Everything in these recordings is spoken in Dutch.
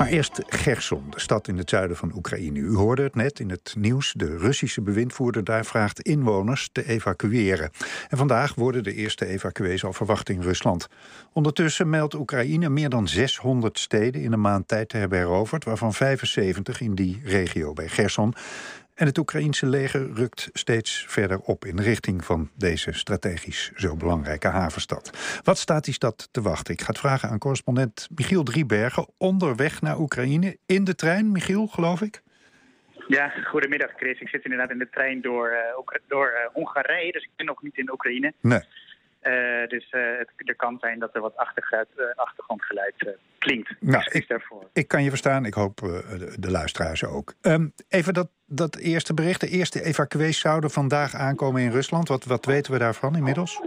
Maar eerst Gerson, de stad in het zuiden van Oekraïne. U hoorde het net in het nieuws. De Russische bewindvoerder daar vraagt inwoners te evacueren. En vandaag worden de eerste evacuees al verwacht in Rusland. Ondertussen meldt Oekraïne meer dan 600 steden in een maand tijd te hebben heroverd, waarvan 75 in die regio bij Gerson. En het Oekraïense leger rukt steeds verder op in de richting van deze strategisch zo belangrijke havenstad. Wat staat die stad te wachten? Ik ga het vragen aan correspondent Michiel Driebergen. Onderweg naar Oekraïne in de trein, Michiel, geloof ik? Ja, goedemiddag Chris. Ik zit inderdaad in de trein door, uh, door uh, Hongarije, dus ik ben nog niet in Oekraïne. Nee. Uh, dus het, er kan zijn dat er wat achtergrondgeluid klinkt. Nou, ik, daarvoor. ik kan je verstaan. Ik hoop de, de, luisteraars ook. Um, even dat, dat eerste bericht. De eerste evacuees zouden vandaag aankomen in Rusland. Wat, wat weten we daarvan inmiddels?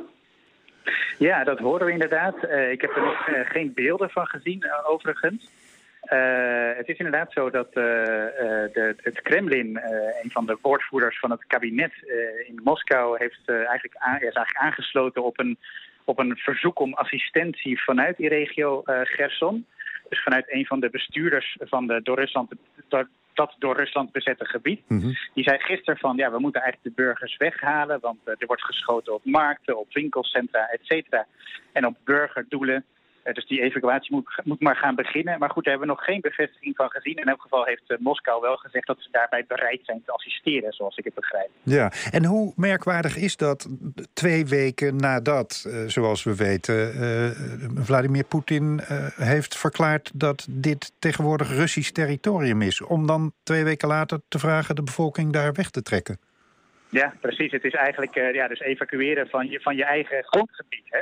Ja, dat horen we inderdaad. ik heb er nog geen beelden van gezien, overigens. Uh, het is inderdaad zo dat de, het Kremlin, een van de woordvoerders van het kabinet in Moskou, heeft, eigenlijk is eigenlijk aangesloten op een, op een verzoek om assistentie vanuit die regio Gerson. Dus vanuit een van de bestuurders van de door Rusland, dat door Rusland bezette gebied. Mm -hmm. Die zei gisteren van ja, we moeten eigenlijk de burgers weghalen, want er wordt geschoten op markten, op winkelcentra, et cetera. En op burgerdoelen. Uh, dus die evacuatie moet, moet, maar gaan beginnen. Maar goed, daar hebben we nog geen bevestiging van gezien. In elk geval heeft uh, Moskou wel gezegd dat ze daarbij bereid zijn te assisteren, zoals ik het begrijp. Ja, en hoe merkwaardig is dat twee weken nadat, uh, zoals we weten, Vladimir Poetin heeft verklaard dat dit tegenwoordig Russisch territorium is, om dan twee weken later te vragen de bevolking daar weg te trekken? Ja, precies. Het is eigenlijk ja, dus evacueren van je, van je eigen grondgebied. Hè?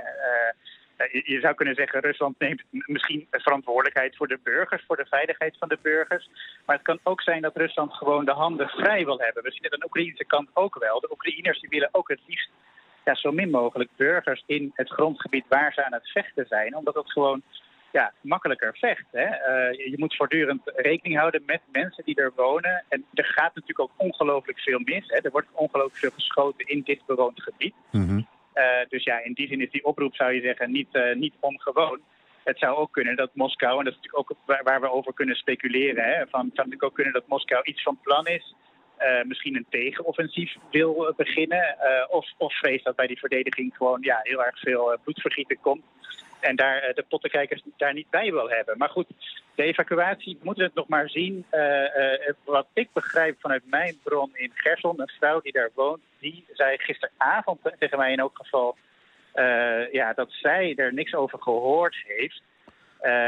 Je zou kunnen zeggen, Rusland neemt misschien verantwoordelijkheid voor de burgers, voor de veiligheid van de burgers. Maar het kan ook zijn dat Rusland gewoon de handen vrij wil hebben. We zien het aan de Oekraïnse kant ook wel. De Oekraïners die willen ook het liefst ja, zo min mogelijk burgers in het grondgebied waar ze aan het vechten zijn. Omdat het gewoon ja, makkelijker vecht. Hè? Uh, je moet voortdurend rekening houden met mensen die er wonen. En er gaat natuurlijk ook ongelooflijk veel mis. Hè? Er wordt ongelooflijk veel geschoten in dit bewoond gebied. Mm. Uh, dus ja, in die zin is die oproep, zou je zeggen, niet, uh, niet ongewoon. Het zou ook kunnen dat Moskou, en dat is natuurlijk ook waar, we over kunnen speculeren, hè, van, het zou natuurlijk ook kunnen dat Moskou iets van plan is, uh, misschien een tegenoffensief wil beginnen, of, of vreest dat bij die verdediging gewoon ja, heel erg veel bloedvergieten komt. En daar de pottenkijkers daar niet bij wil hebben. Maar goed, de evacuatie moeten we het nog maar zien. Uh, uh, wat ik begrijp vanuit mijn bron in Gerson, een vrouw die daar woont, die zei gisteravond tegen mij in elk geval ja, dat zij er niks over gehoord heeft.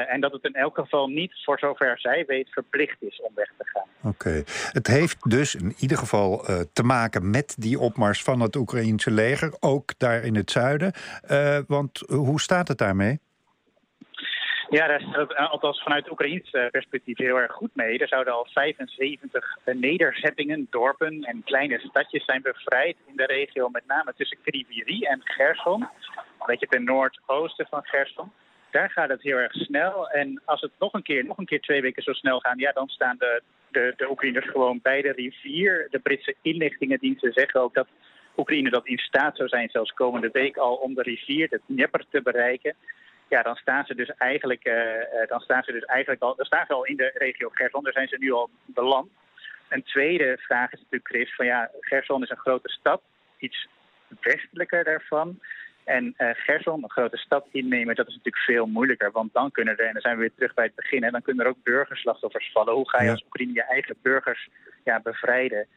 En dat het in elk geval niet, voor zover zij weet, verplicht is om weg te gaan. Oké. Het heeft dus in ieder geval te maken met die opmars van het Oekraïense leger, ook daar in het zuiden. Want hoe staat het daarmee? Ja, daar staat het althans vanuit Oekraïns perspectief heel erg goed mee. Er zouden al 75 nederzettingen, dorpen en kleine stadjes zijn bevrijd in de regio, met name tussen Kriviri en Gerson. Een beetje ten noordoosten van Gerson daar gaat het heel erg snel. En als het nog een keer, nog een keer twee weken zo snel gaat, ja, dan staan de, de, de Oekraïners gewoon bij de rivier. De Britse inlichtingendiensten zeggen ook dat Oekraïne dat in staat zou zijn, zelfs komende week al, om de rivier, de Dnieper, te bereiken. Ja, dan staan ze dus eigenlijk, uh, dan staan ze dus eigenlijk al, dan staan ze al in de regio Gerson. Daar zijn ze nu al beland. Een tweede vraag is natuurlijk, Chris, van ja, Gerson is een grote stad, iets westelijker daarvan. En uh, Gerson, een grote stad innemen, dat is natuurlijk veel moeilijker. Want dan kunnen er, en dan zijn we weer terug bij het begin, hè, dan kunnen er ook burgerslachtoffers vallen. Hoe ga je als Oekraïne je eigen burgers ja, bevrijden?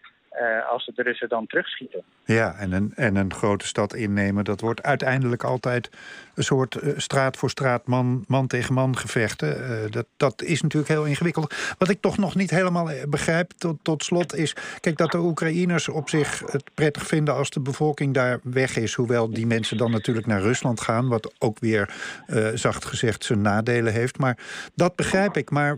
Uh, als de Russen dan terugschieten. Ja, en een, en een grote stad innemen, dat wordt uiteindelijk altijd een soort uh, straat voor straat, man, man tegen man gevechten. Uh, dat, dat is natuurlijk heel ingewikkeld. Wat ik toch nog niet helemaal begrijp tot, tot slot is... kijk, dat de Oekraïners op zich het prettig vinden als de bevolking daar weg is. Hoewel die mensen dan natuurlijk naar Rusland gaan... wat ook weer, zacht gezegd, zijn nadelen heeft. Maar dat begrijp ik. Maar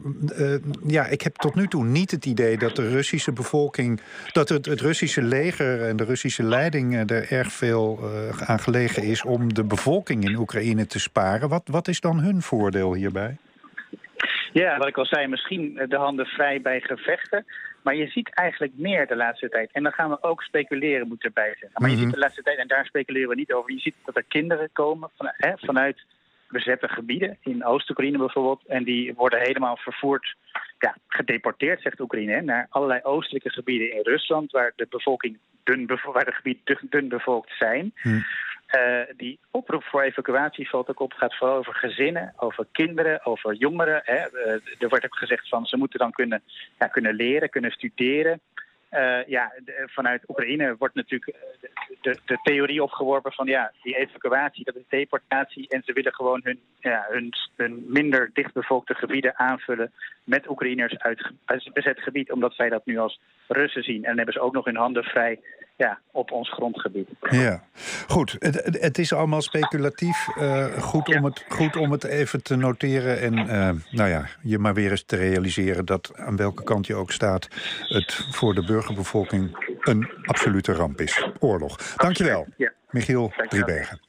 ja, ik heb tot nu toe niet het idee dat de Russische bevolking... dat het, het Russische leger en de Russische leiding er erg veel uh, aan gelegen is om de bevolking in Oekraïne te sparen. Wat, wat is dan hun voordeel hierbij? Ja, wat ik al zei, misschien de handen vrij bij gevechten. Maar je ziet eigenlijk meer de laatste tijd. En dan gaan we ook speculeren, moet erbij zijn. Maar mm -hmm. je ziet de laatste tijd, en daar speculeren we niet over. Je ziet dat er kinderen komen van, hè, vanuit bezette gebieden, in Oost-Oekraïne bijvoorbeeld. En die worden helemaal vervoerd, ja, gedeporteerd, zegt Oekraïne, naar allerlei oostelijke gebieden in Rusland, waar de bevolking dun, waar de gebieden dun bevolkt zijn. Hm. Uh, die oproep voor evacuatie valt ook op, gaat vooral over gezinnen, over kinderen, over jongeren. Hè. Uh, er wordt ook gezegd van ze moeten dan kunnen, ja, kunnen leren, kunnen studeren. Uh, ja, de, vanuit Oekraïne wordt natuurlijk de, de, theorie opgeworpen van ja, die evacuatie, dat is deportatie. En ze willen gewoon hun, ja, hun, hun minder dichtbevolkte gebieden aanvullen met Oekraïners uit, uit bezet gebied, omdat zij dat nu als Russen zien. En dan hebben ze ook nog hun handen vrij ja, op ons grondgebied. Ja, goed. Het, het is allemaal speculatief. Uh, goed, om het, goed om het even te noteren en uh, nou ja, je maar weer eens te realiseren dat aan welke kant je ook staat, het voor de burgerbevolking een absolute ramp is. Oorlog. Dankjewel. Michiel Driebergen.